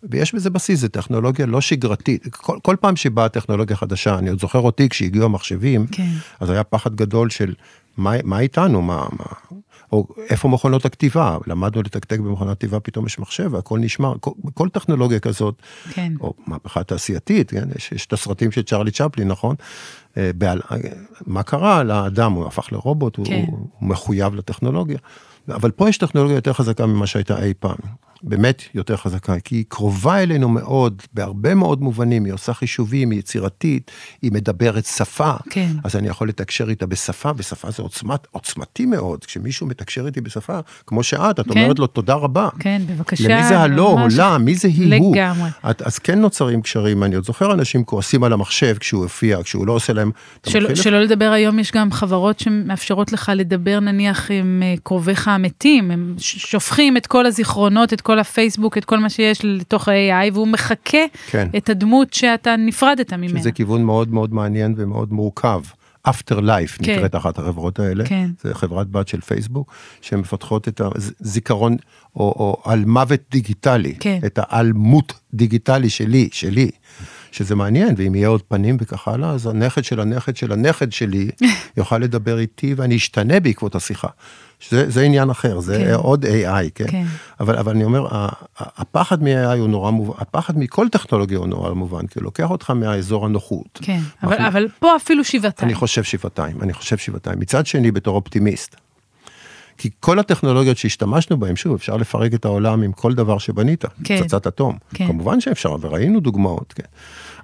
ויש בזה בסיס, זו טכנולוגיה לא שגרתית. כל, כל פעם שבאה טכנולוגיה חדשה, אני עוד זוכר אותי כשהגיעו המחשבים, כן. אז היה פחד גדול של מה, מה איתנו, מה, מה, או איפה מכונות הכתיבה, למדנו לתקתק במכונת כתיבה, פתאום יש מחשב והכל נשמר, כל, כל טכנולוגיה כזאת, כן. או מהפכה תעשייתית, כן? יש, יש את הסרטים של צ'רלי צ'פלין, נכון? אה, בעל, אה, מה קרה לאדם, הוא הפך לרובוט, כן. הוא, הוא מחויב לטכנולוגיה. אבל פה יש טכנולוגיה יותר חזקה ממה שהייתה אי פעם. באמת יותר חזקה, כי היא קרובה אלינו מאוד, בהרבה מאוד מובנים, היא עושה חישובים, היא יצירתית, היא מדברת שפה, כן. אז אני יכול לתקשר איתה בשפה, ושפה זה עוצמת, עוצמתי מאוד, כשמישהו מתקשר איתי בשפה, כמו שאת, את כן. אומרת לו תודה רבה. כן, בבקשה. למי זה הלא, ממש. עולה, מי זה היא הוא. לגמרי. את, אז כן נוצרים קשרים, אני עוד זוכר אנשים כועסים על המחשב כשהוא הופיע, כשהוא לא עושה להם... של, שלא לדבר היום, יש גם חברות שמאפשרות לך לדבר נניח עם אה, קרוביך המתים, הם שופכים את כל הזיכרונות, את כל הפייסבוק, את כל מה שיש לתוך ה-AI, והוא מחקה כן. את הדמות שאתה נפרדת ממנה. שזה כיוון מאוד מאוד מעניין ומאוד מורכב. אפטר לייף כן. נקראת אחת החברות האלה, כן. זה חברת בת של פייסבוק, שמפתחות את הזיכרון, או, או על מוות דיגיטלי, כן. את האלמות דיגיטלי שלי, שלי, שזה מעניין, ואם יהיה עוד פנים וכך הלאה, אז הנכד של הנכד של הנכד שלי יוכל לדבר איתי ואני אשתנה בעקבות השיחה. שזה זה עניין אחר, זה כן. עוד AI, כן? כן. אבל, אבל אני אומר, הפחד מ-AI הוא נורא מובן, הפחד מכל טכנולוגיה הוא נורא מובן, כי הוא לוקח אותך מהאזור הנוחות. כן, אבל, אנחנו- אבל פה אפילו שבעתיים. אני חושב שבעתיים, אני חושב שבעתיים. מצד שני, בתור אופטימיסט, כי כל הטכנולוגיות שהשתמשנו בהן, שוב, אפשר לפרק את העולם עם כל דבר שבנית, כן. פצצת אטום. כן. כמובן שאפשר, וראינו דוגמאות, כן.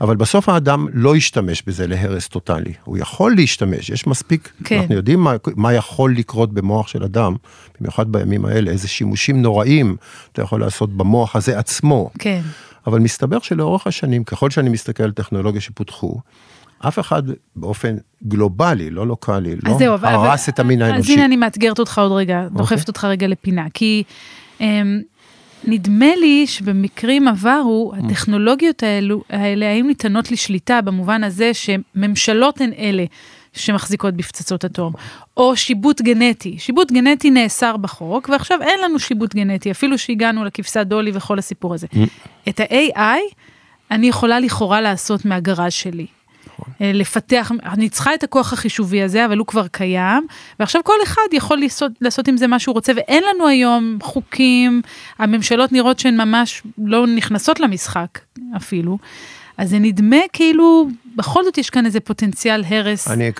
אבל בסוף האדם לא ישתמש בזה להרס טוטאלי. הוא יכול להשתמש, יש מספיק, כן. אנחנו יודעים מה, מה יכול לקרות במוח של אדם, במיוחד בימים האלה, איזה שימושים נוראים אתה יכול לעשות במוח הזה עצמו. כן, אבל מסתבר שלאורך השנים, ככל שאני מסתכל על טכנולוגיה שפותחו, אף אחד באופן גלובלי, לא לוקאלי, לא אז זהו. הרס אבל- את המין אז האנושי. הנה אני מאתגרת אותך עוד רגע, אוקיי. דוחפת אותך רגע לפינה, כי אמ, נדמה לי שבמקרים עברו, Mm. הטכנולוגיות האלו, האלה היו ניתנות לשליטה במובן הזה שממשלות הן אלה. שמחזיקות בפצצות אטום, או שיבוט גנטי. שיבוט גנטי נאסר בחוק, ועכשיו אין לנו שיבוט גנטי, אפילו שהגענו לכבשת דולי וכל הסיפור הזה. את ה-AI אני יכולה לכאורה לעשות מהגראז' שלי. אה, לפתח, אני צריכה את הכוח החישובי הזה, אבל הוא כבר קיים, ועכשיו כל אחד יכול לעשות, לעשות עם זה מה שהוא רוצה, ואין לנו היום חוקים, הממשלות נראות שהן ממש לא נכנסות למשחק אפילו, אז זה נדמה כאילו, בכל זאת יש כאן איזה פוטנציאל הרס. אני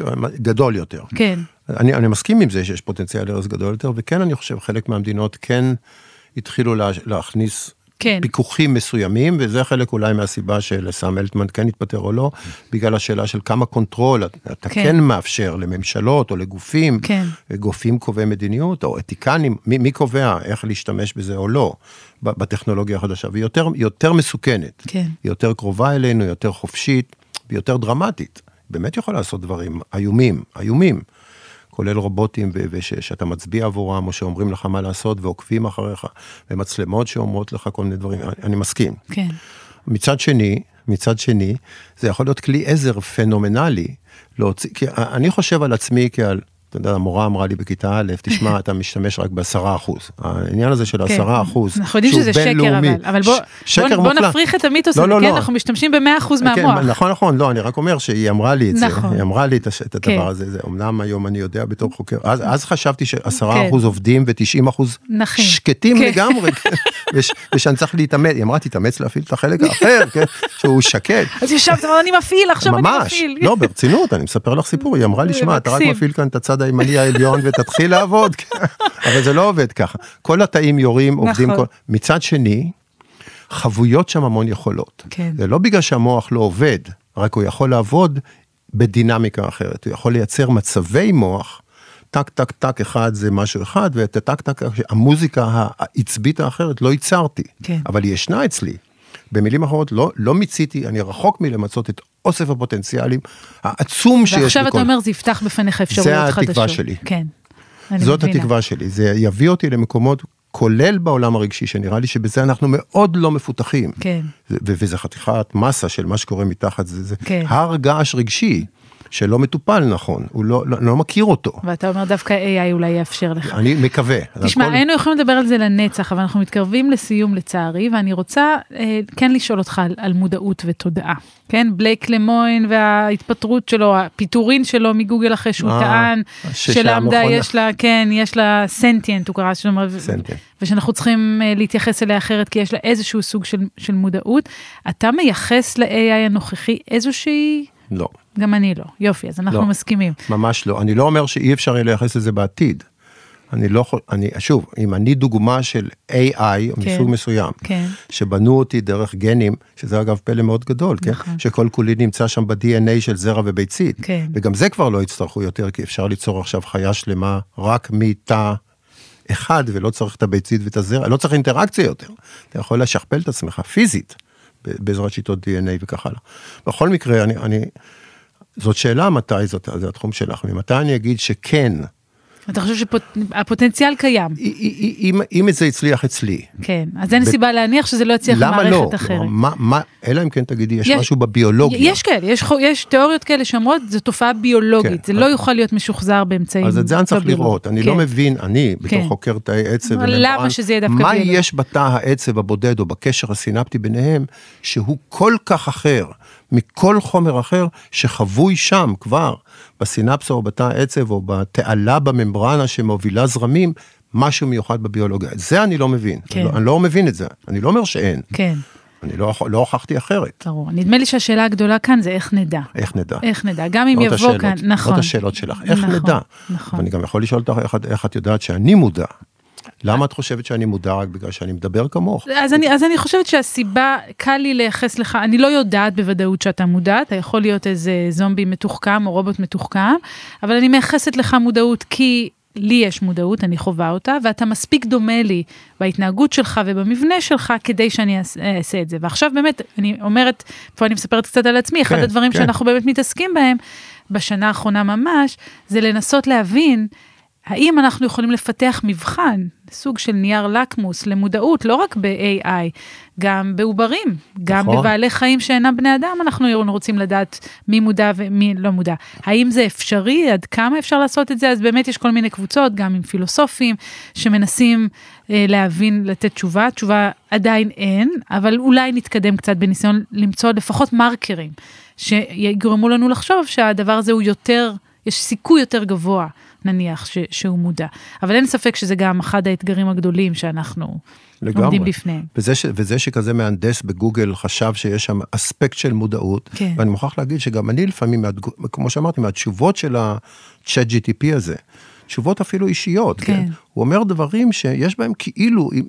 גדול יותר. כן, אני, אני מסכים עם זה שיש פוטנציאל הרס גדול יותר, וכן, אני חושב, חלק מהמדינות כן התחילו לה, להכניס כן. פיקוחים מסוימים, וזה חלק אולי מהסיבה שלסם אלטמן כן התפטר או לא, בגלל השאלה של כמה control אתה כן. כן, מאפשר לממשלות או לגופים, כן. גופים קובעי מדיניות, או אתיקנים, מי, מי קובע איך להשתמש בזה או לא, בטכנולוגיה החדשה, והיא יותר, יותר מסוכנת, כן. היא יותר קרובה אלינו, יותר חופשית, ויותר דרמטית. באמת יכול לעשות דברים איומים, איומים. כולל רובוטים שאתה מצביע עבורם, או שאומרים לך מה לעשות ועוקבים אחריך, ומצלמות שאומרות לך כל מיני דברים, אני, אני מסכים. כן, מצד שני, מצד שני, זה יכול להיות כלי עזר פנומנלי להוציא, כי אני חושב על עצמי כעל, אתה יודע, המורה אמרה לי בכיתה א', תשמע, אתה משתמש רק בעשרה אחוז. העניין הזה של כן. עשרה אחוז, אנחנו יודעים שזה שקר, בינלאומי, אבל, אבל בוא, ש- בוא, בוא. נפריך את המיתוס לא, הזה, לא, כן, לא. אנחנו משתמשים ב-100% מהמוח. כן, נכון, נכון, לא, אני רק אומר שהיא אמרה לי את זה, נכון. היא אמרה לי את, את הדבר כן. הזה, זה אמנם היום אני יודע בתור חוקר, אז, אז חשבתי שעשרה כן. אחוז עובדים ותשעים אחוז נחים. שקטים כן. לגמרי, כן, וש, ושאני צריך להתאמץ, היא אמרה תתאמץ להפעיל את החלק האחר, כן, שהוא שקט. אז ישבת, אני מפעיל, עכשיו אני ממש, מפעיל. לא ברצינות, אני מספר לך סיפור, היא אמרה לי, זה שמע, אתה רק. מפעיל כאן את הצד הימני העליון ותתחיל לעבוד, כן." אבל זה לא עובד ככה. כל התאים יורים, עובדים, נכון. כל... מצד שני, חבויות שם המון יכולות. כן. זה לא בגלל שהמוח לא עובד, רק הוא יכול לעבוד בדינמיקה אחרת, הוא יכול לייצר מצבי מוח. טק טק טק אחד זה משהו אחד ואת הטק טק המוזיקה העצבית האחרת לא ייצרתי כן. אבל היא ישנה אצלי. במילים אחרות לא לא מיציתי אני רחוק מלמצות את אוסף הפוטנציאלים העצום שיש ועכשיו בכל. אתה אומר, זה יפתח בפניך אפשרויות חדשות. התקווה שלי. כן. זאת מבינה. התקווה שלי זה יביא אותי למקומות כולל בעולם הרגשי שנראה לי שבזה אנחנו מאוד לא מפותחים. כן. וזה חתיכת מסה של מה שקורה מתחת זה, זה כן. הר געש רגשי שלא מטופל נכון הוא לא, לא, לא מכיר אותו. ואתה אומר, דווקא AI אולי יאפשר לך. אני מקווה. תשמע, הכל- היינו יכולים לדבר על זה לנצח, אבל אנחנו מתקרבים לסיום לצערי, ואני רוצה אה, כן לשאול אותך על, על מודעות ותודעה. כן, בלייק למוין וההתפטרות שלו, הפיטורין שלו מגוגל אחרי שהוא אה, טען של-LaMDA יש לה, כן, יש לה sentient, הוא קרא sentient. ושאנחנו צריכים אה, להתייחס אליה אחרת, כי יש לה איזשהו סוג של, של מודעות. אתה מייחס ל-AI הנוכחי איזושהי... לא. גם אני לא. יופי, אז אנחנו לא. מסכימים. ממש לא. אני לא אומר שאי אפשר יהיה לייחס לזה בעתיד. אני לא יכול, אני, שוב, אם אני דוגמה של AI כן. מסוג מסוים, כן. שבנו אותי דרך גנים, שזה אגב פלא מאוד גדול, כן? נכון. שכל כולי נמצא שם ב-DNA של זרע וביצית. כן. וגם זה כבר לא יצטרכו יותר, כי אפשר ליצור עכשיו חיה שלמה רק מתא אחד, ולא צריך את הביצית ואת הזרע, לא צריך אינטראקציה יותר. אתה יכול לשכפל את עצמך פיזית, בעזרת שיטות DNA וכך הלאה. בכל מקרה, אני, אני, זאת שאלה מתי זאת, זה התחום שלך, ממתי אני אגיד שכן, אתה חושב שהפוטנציאל קיים? אם, אם, זה הצליח אצלי, כן, אז אין ב- סיבה להניח שזה לא יצליח למה לא? במערכת אחרת. מה, מה, אלא אם כן תגידי, יש, יש- משהו בביולוגיה. יש כאלה, יש, יש תיאוריות כאלה שאומרות זו תופעה ביולוגית, כן. זה לא יוכל להיות משוחזר באמצעים אז את זה אני צריך לא. לראות, אני כן. לא מבין, אני בתור כן. חוקר תאי עצב, למה שזה יהיה דווקא מה ביולוגי? יש בתא העצב הבודד או בקשר הסינפטי ביניהם, שהוא כל כך אחר מכל חומר אחר שחבוי שם כבר, בסינפסה או בתא העצב או בתעלה בממברן. ממברנה שמובילה זרמים, משהו מיוחד בביולוגיה. זה אני לא מבין. כן. אני, לא, אני לא מבין את זה. אני לא אומר שאין. כן, אני לא, לא הוכחתי אחרת. ברור. נדמה לי שהשאלה הגדולה כאן זה איך נדע. איך נדע? איך נדע, גם אם יבוא השאלות, כאן, נכון. זאת השאלות שלך, איך נכון, נדע? נכון. ואני גם יכול לשאול אותך איך, את- איך את יודעת שאני מודע. למה את חושבת שאני מודע רק בגלל שאני מדבר כמוך? אז אני, אז אני חושבת שהסיבה, קל לי לייחס לך, אני לא יודעת בוודאות שאתה מודע, אתה יכול להיות איזה זומבי מתוחכם או רובוט מתוחכם, אבל אני מייחסת לך מודעות כי לי יש מודעות, אני חווה אותה, ואתה מספיק דומה לי בהתנהגות שלך ובמבנה שלך כדי שאני אעשה, אעשה את זה. ועכשיו באמת, אני אומרת, פה אני מספרת קצת על עצמי, אחד כן, הדברים כן. שאנחנו באמת מתעסקים בהם, בשנה האחרונה ממש, זה לנסות להבין האם אנחנו יכולים לפתח מבחן, סוג של נייר לקמוס למודעות, לא רק ב-AI, גם בעוברים, גם נכון. בבעלי חיים שאינם בני אדם, אנחנו רוצים לדעת מי מודע ומי לא מודע. האם זה אפשרי? עד כמה אפשר לעשות את זה? אז באמת יש כל מיני קבוצות, גם עם פילוסופים, שמנסים אה, להבין, לתת תשובה. תשובה עדיין אין, אבל אולי נתקדם קצת בניסיון למצוא לפחות מרקרים, שיגרמו לנו לחשוב שהדבר הזה הוא יותר, יש סיכוי יותר גבוה. נניח ש, שהוא מודע. אבל אין ספק שזה גם אחד האתגרים הגדולים שאנחנו לגמרי. עומדים בפניהם. וזה, ש, וזה שכזה מהנדס בגוגל חשב שיש שם אספקט של מודעות, כן. ואני מוכרח להגיד שגם אני לפעמים, כמו שאמרתי, מהתשובות של ה-chat GTP הזה, תשובות אפילו אישיות, כן. כן. הוא אומר דברים שיש בהם כאילו, אם,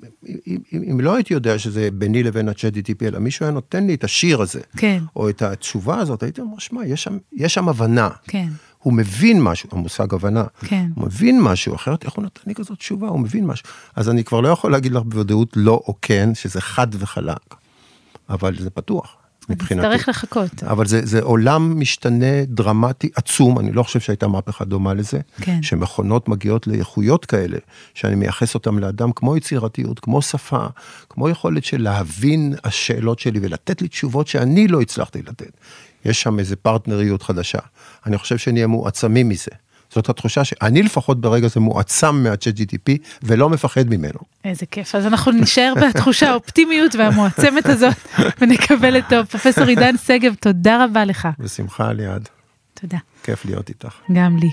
אם, אם, אם לא הייתי יודע שזה ביני לבין ה-chat GTP, אלא מישהו היה נותן לי את השיר הזה, כן. או את התשובה הזאת, הייתי אומר, שמע, יש שם, יש שם הבנה. כן. הוא מבין משהו, המושג הבנה, כן. הוא מבין משהו, אחרת איך הוא נתן לי כזאת תשובה, הוא מבין משהו. אז אני כבר לא יכול להגיד לך בוודאות לא או כן, שזה חד וחלק, אבל זה פתוח, מבחינתי. נצטרך לחכות. אבל זה, זה עולם משתנה דרמטי עצום, אני לא חושב שהייתה מהפכה דומה לזה, כן. שמכונות מגיעות לאיכויות כאלה, שאני מייחס אותם לאדם כמו יצירתיות, כמו שפה, כמו יכולת של להבין השאלות שלי ולתת לי תשובות שאני לא הצלחתי לתת. יש שם איזה פרטנריות חדשה. אני חושב שנהיה מועצמים מזה. זאת התחושה שאני לפחות ברגע זה מועצם מה-chat GTP ולא מפחד ממנו. איזה כיף. אז אנחנו נשאר בתחושה האופטימיות והמועצמת הזאת ונקבל את טוב. פרופסור עידן שגב, תודה רבה לך. בשמחה ליעד, תודה. כיף להיות איתך. גם לי.